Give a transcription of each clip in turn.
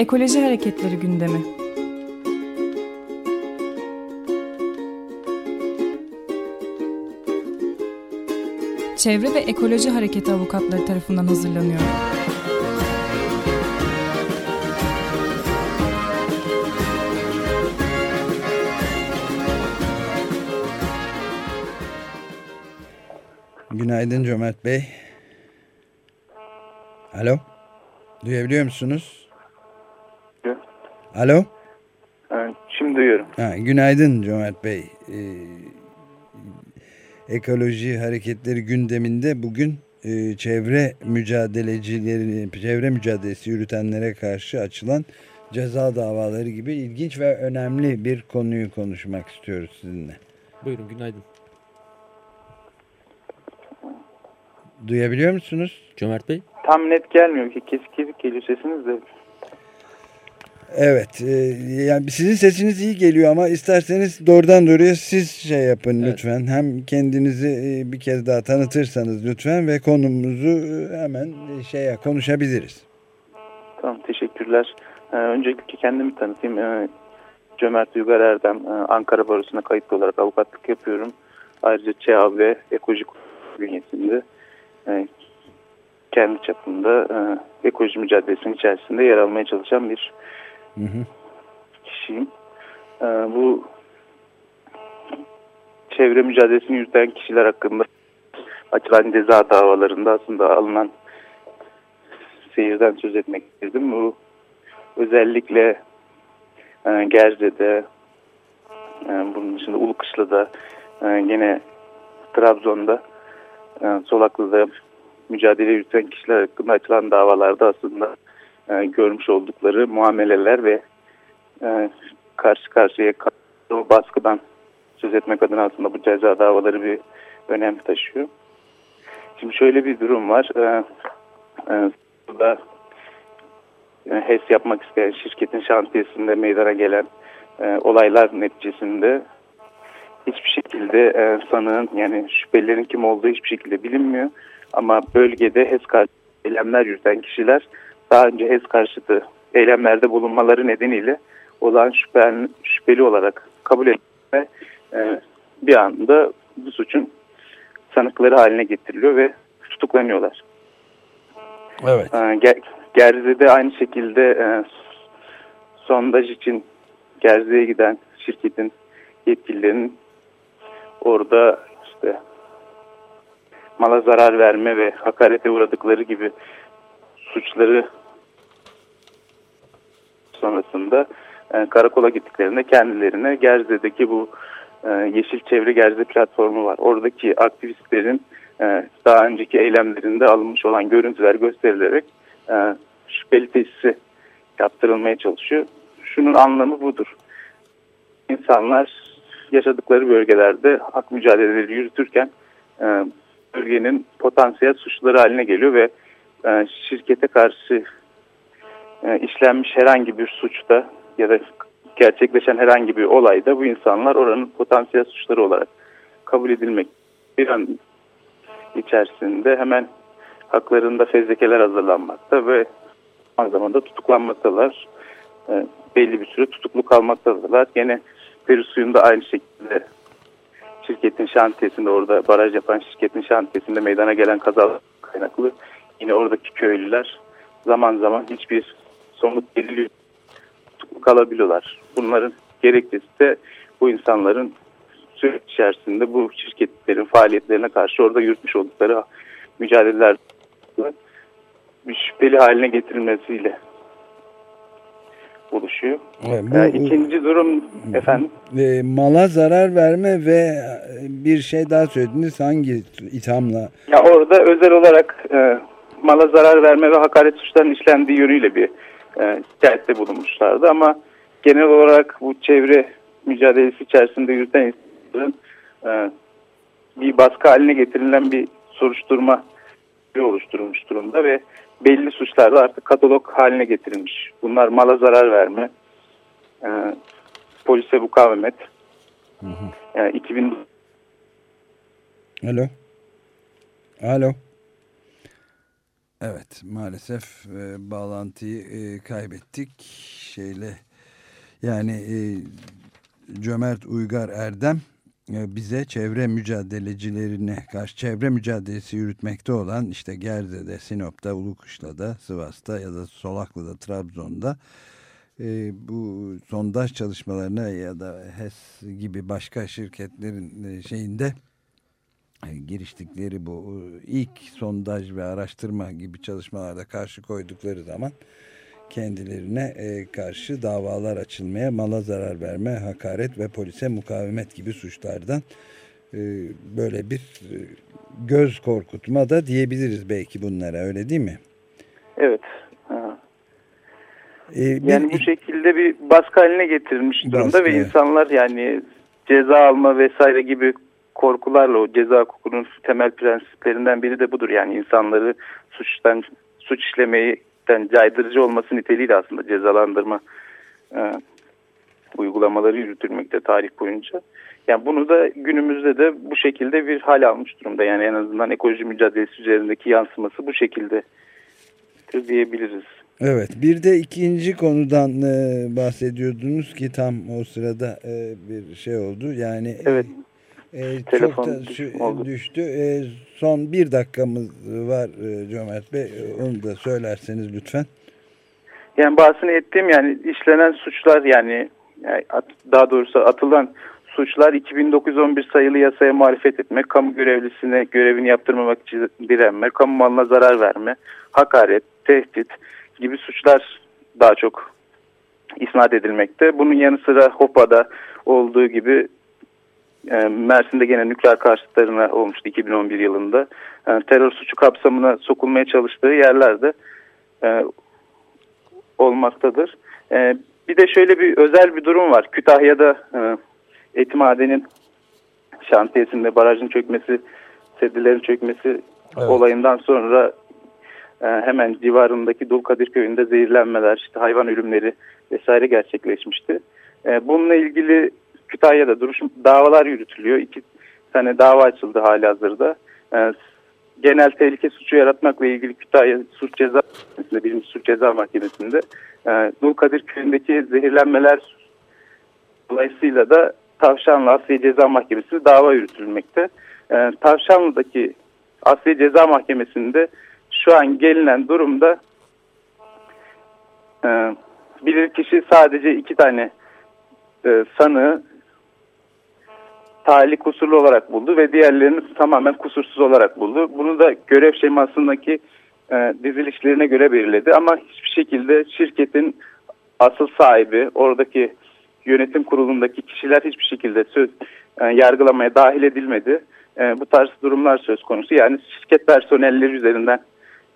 Ekoloji Hareketleri gündemi. Çevre ve Ekoloji Hareketi avukatları tarafından hazırlanıyor. Günaydın Cömert Bey. Alo. Duyabiliyor musunuz? Alo. Şimdi duyuyorum. Ha, günaydın Cömert Bey. Ee, ekoloji hareketleri gündeminde bugün e, çevre mücadelecileri, çevre mücadelesi yürütenlere karşı açılan ceza davaları gibi ilginç ve önemli bir konuyu konuşmak istiyoruz sizinle. Buyurun günaydın. Duyabiliyor musunuz? Cömert Bey. Tam net gelmiyor ki kesik kesik geliyor sesiniz de. Evet, e, yani sizin sesiniz iyi geliyor ama isterseniz doğrudan doğruya siz şey yapın Evet. lütfen. Hem kendinizi e, bir kez daha tanıtırsanız lütfen ve konumuzu e, hemen şeye konuşabiliriz. Tamam teşekkürler. Ee, öncelikle kendimi tanıtayım. Ee, Cömert Uygar Erdem. Ee, Ankara Barosu'na kayıtlı olarak avukatlık yapıyorum. Ayrıca ve Ekoloji bünyesinde e, kendi çapında e, ekoloji mücadelesinin içerisinde yer almaya çalışan bir Kişiyim. Ee, bu çevre mücadelesini yürüten kişiler hakkında açılan ceza davalarında aslında alınan seyirden söz etmek istedim. Bu özellikle e, Gerze'de, e, bunun dışında Ulukışla'da, e, gene Trabzon'da, e, Solaklı'da mücadele yürüten kişiler hakkında açılan davalarda aslında e, görmüş oldukları muameleler ve e, karşı karşıya kaldığı baskıdan söz etmek adına aslında bu ceza davaları bir önem taşıyor. Şimdi şöyle bir durum var. E, e, burada e, HES yapmak isteyen şirketin şantiyesinde meydana gelen e, olaylar neticesinde hiçbir şekilde e, sanığın yani şüphelilerin kim olduğu hiçbir şekilde bilinmiyor. Ama bölgede HES karşı eylemler yürüten kişiler daha önce HES karşıtı eylemlerde bulunmaları nedeniyle olan şüpheli, şüpheli olarak kabul edilme e, bir anda bu suçun sanıkları haline getiriliyor ve tutuklanıyorlar. Evet. E, Ger- Gerze'de aynı şekilde e, sondaj için Gerze'ye giden şirketin yetkililerinin orada işte mala zarar verme ve hakarete uğradıkları gibi suçları sonrasında e, karakola gittiklerinde kendilerine Gerze'deki bu e, Yeşil Çevre Gerze platformu var. Oradaki aktivistlerin e, daha önceki eylemlerinde alınmış olan görüntüler gösterilerek e, şüpheli tesisi yaptırılmaya çalışıyor. Şunun anlamı budur. İnsanlar yaşadıkları bölgelerde hak mücadeleleri yürütürken e, bölgenin potansiyel suçluları haline geliyor ve e, şirkete karşı e, işlenmiş herhangi bir suçta ya da gerçekleşen herhangi bir olayda bu insanlar oranın potansiyel suçları olarak kabul edilmek bir an içerisinde hemen haklarında fezlekeler hazırlanmakta ve aynı zamanda tutuklanmaktalar. E, belli bir süre tutuklu kalmaktadırlar. Gene Peri suyunda aynı şekilde şirketin şantiyesinde orada baraj yapan şirketin şantiyesinde meydana gelen kaza kaynaklı yine oradaki köylüler zaman zaman hiçbir somut tutuklu kalabiliyorlar. Bunların gerekçesi de bu insanların süreç içerisinde bu şirketlerin faaliyetlerine karşı orada yürütmüş oldukları mücadeleler bir şüpheli haline getirilmesiyle oluşuyor. Evet, bu, Ee, ikinci durum efendim e, mala zarar verme ve bir şey daha söylediniz hangi ithamla? Ya orada özel olarak e, mala zarar verme ve hakaret suçlarının işlendiği yönüyle bir e, şikayette bulunmuşlardı ama genel olarak bu çevre mücadelesi içerisinde yürüten insanların e, bir baskı haline getirilen bir soruşturma oluşturulmuş durumda ve belli suçlarda artık katalog haline getirilmiş. Bunlar mala zarar verme, e, polise mukavemet, e, 2000 Alo. Alo. Evet maalesef e, bağlantıyı e, kaybettik. Şeyle yani e, Cömert Uygar Erdem e, bize çevre mücadelecilerine karşı çevre mücadelesi yürütmekte olan işte Gerze'de, Sinop'ta, Ulukuşla'da, Sivas'ta ya da Solaklı'da, Trabzon'da e, bu sondaj çalışmalarına ya da HES gibi başka şirketlerin e, şeyinde giriştikleri bu e, ilk sondaj ve araştırma gibi çalışmalarda karşı koydukları zaman kendilerine e, karşı davalar açılmaya, mala zarar verme, hakaret ve polise mukavemet gibi suçlardan böyle bir göz korkutma da diyebiliriz belki bunlara öyle değil mi? Evet. Ee, yani bir, bu şekilde bir baskı haline getirilmiş durumda baskı, ve insanlar yani ceza alma vesaire gibi korkularla o ceza hukukunun temel prensiplerinden biri de budur. Yani insanları suçtan suç işlemeyden caydırıcı olması niteliğiyle aslında cezalandırma e, uygulamaları yürütülmekte tarih boyunca. Yani bunu da günümüzde de bu şekilde bir hal almış durumda. Yani en azından ekoloji mücadelesi üzerindeki yansıması bu şekilde diyebiliriz. Evet bir de ikinci konudan e, bahsediyordunuz ki tam o sırada e, bir şey oldu. Yani evet. E, Telefon çok da düştü. düştü. E, son bir dakikamız var e, Cömert Bey. E, onu da söylerseniz lütfen. Yani bahsini ettiğim yani işlenen suçlar yani, yani daha doğrusu atılan suçlar 2911 sayılı yasaya muhalefet etmek, kamu görevlisine görevini yaptırmamak için direnme, kamu malına zarar verme, hakaret, tehdit gibi suçlar daha çok isnat edilmekte. Bunun yanı sıra HOPA'da olduğu gibi Mersin'de gene nükleer karşıtlarına olmuştu 2011 yılında. E, terör suçu kapsamına sokulmaya çalıştığı yerlerde e, olmaktadır. E, bir de şöyle bir özel bir durum var. Kütahya'da e, Etimade'nin şantiyesinde barajın çökmesi, sedilerin çökmesi evet. olayından sonra e, hemen civarındaki Dulkadir köyünde zehirlenmeler, işte hayvan ölümleri vesaire gerçekleşmişti. E, bununla ilgili Kütahya'da duruş, davalar yürütülüyor. İki tane dava açıldı hali hazırda. E, genel tehlike suçu yaratmakla ilgili Kütahya Suç Ceza Mahkemesi'nde, birinci Suç Ceza Mahkemesi'nde e, Dulkadir köyündeki zehirlenmeler dolayısıyla da Tavşanlı Asliye Ceza Mahkemesi'nde dava yürütülmekte. E, Tavşanlı'daki Asliye Ceza Mahkemesi'nde şu an gelinen durumda e, bilirkişi sadece iki tane e, sanığı talih kusurlu olarak buldu ve diğerlerini tamamen kusursuz olarak buldu. Bunu da görev şemasındaki e, dizilişlerine göre belirledi ama hiçbir şekilde şirketin asıl sahibi, oradaki yönetim kurulundaki kişiler hiçbir şekilde söz e, yargılamaya dahil edilmedi. E, bu tarz durumlar söz konusu. Yani şirket personelleri üzerinden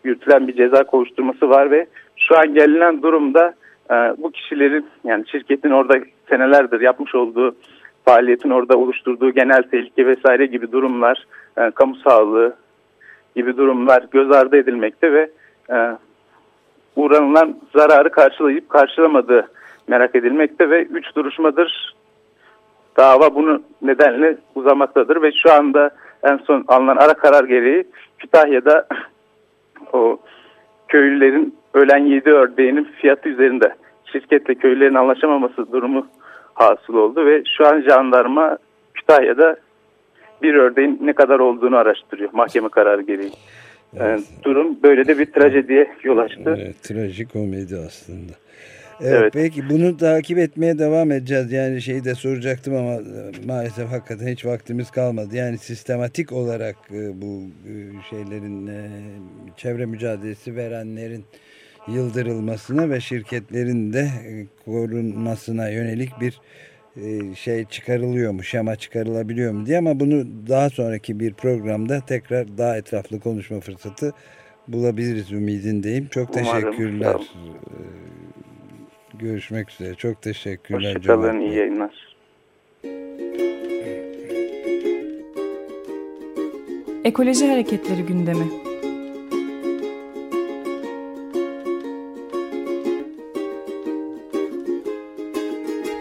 yürütülen bir ceza kovuşturması var ve şu an gelinen durumda e, bu kişilerin yani şirketin orada senelerdir yapmış olduğu faaliyetin orada oluşturduğu genel tehlike vesaire gibi durumlar, e, kamu sağlığı gibi durumlar göz ardı edilmekte ve e, uğranılan zararı karşılayıp karşılamadığı merak edilmekte ve üç duruşmadır dava bunu nedenle uzamaktadır ve şu anda en son alınan ara karar gereği Kütahya'da o köylülerin ölen 7 ördeğinin fiyatı üzerinde. Şirketle köylülerin anlaşamaması durumu hasıl oldu ve şu an jandarma Kütahya'da bir ördeğin ne kadar olduğunu araştırıyor mahkeme kararı gereği. Evet. Durum böyle de bir trajediye yol açtı. Evet, trajik komedi aslında. Evet, evet. Peki bunu takip etmeye devam edeceğiz. Yani şeyi de soracaktım ama e, maalesef hakikaten hiç vaktimiz kalmadı. Yani sistematik olarak e, bu e, şeylerin çevre mücadelesi verenlerin yıldırılmasına ve şirketlerin de korunmasına yönelik bir şey çıkarılıyor mu, şema çıkarılabiliyor mu diye ama bunu daha sonraki bir programda tekrar daha etraflı konuşma fırsatı bulabiliriz ümidindeyim. Çok Umarım. teşekkürler. Görüşmek üzere. Çok teşekkürler. Hoşçakalın. İyi yayınlar. Ekoloji Hareketleri gündemi.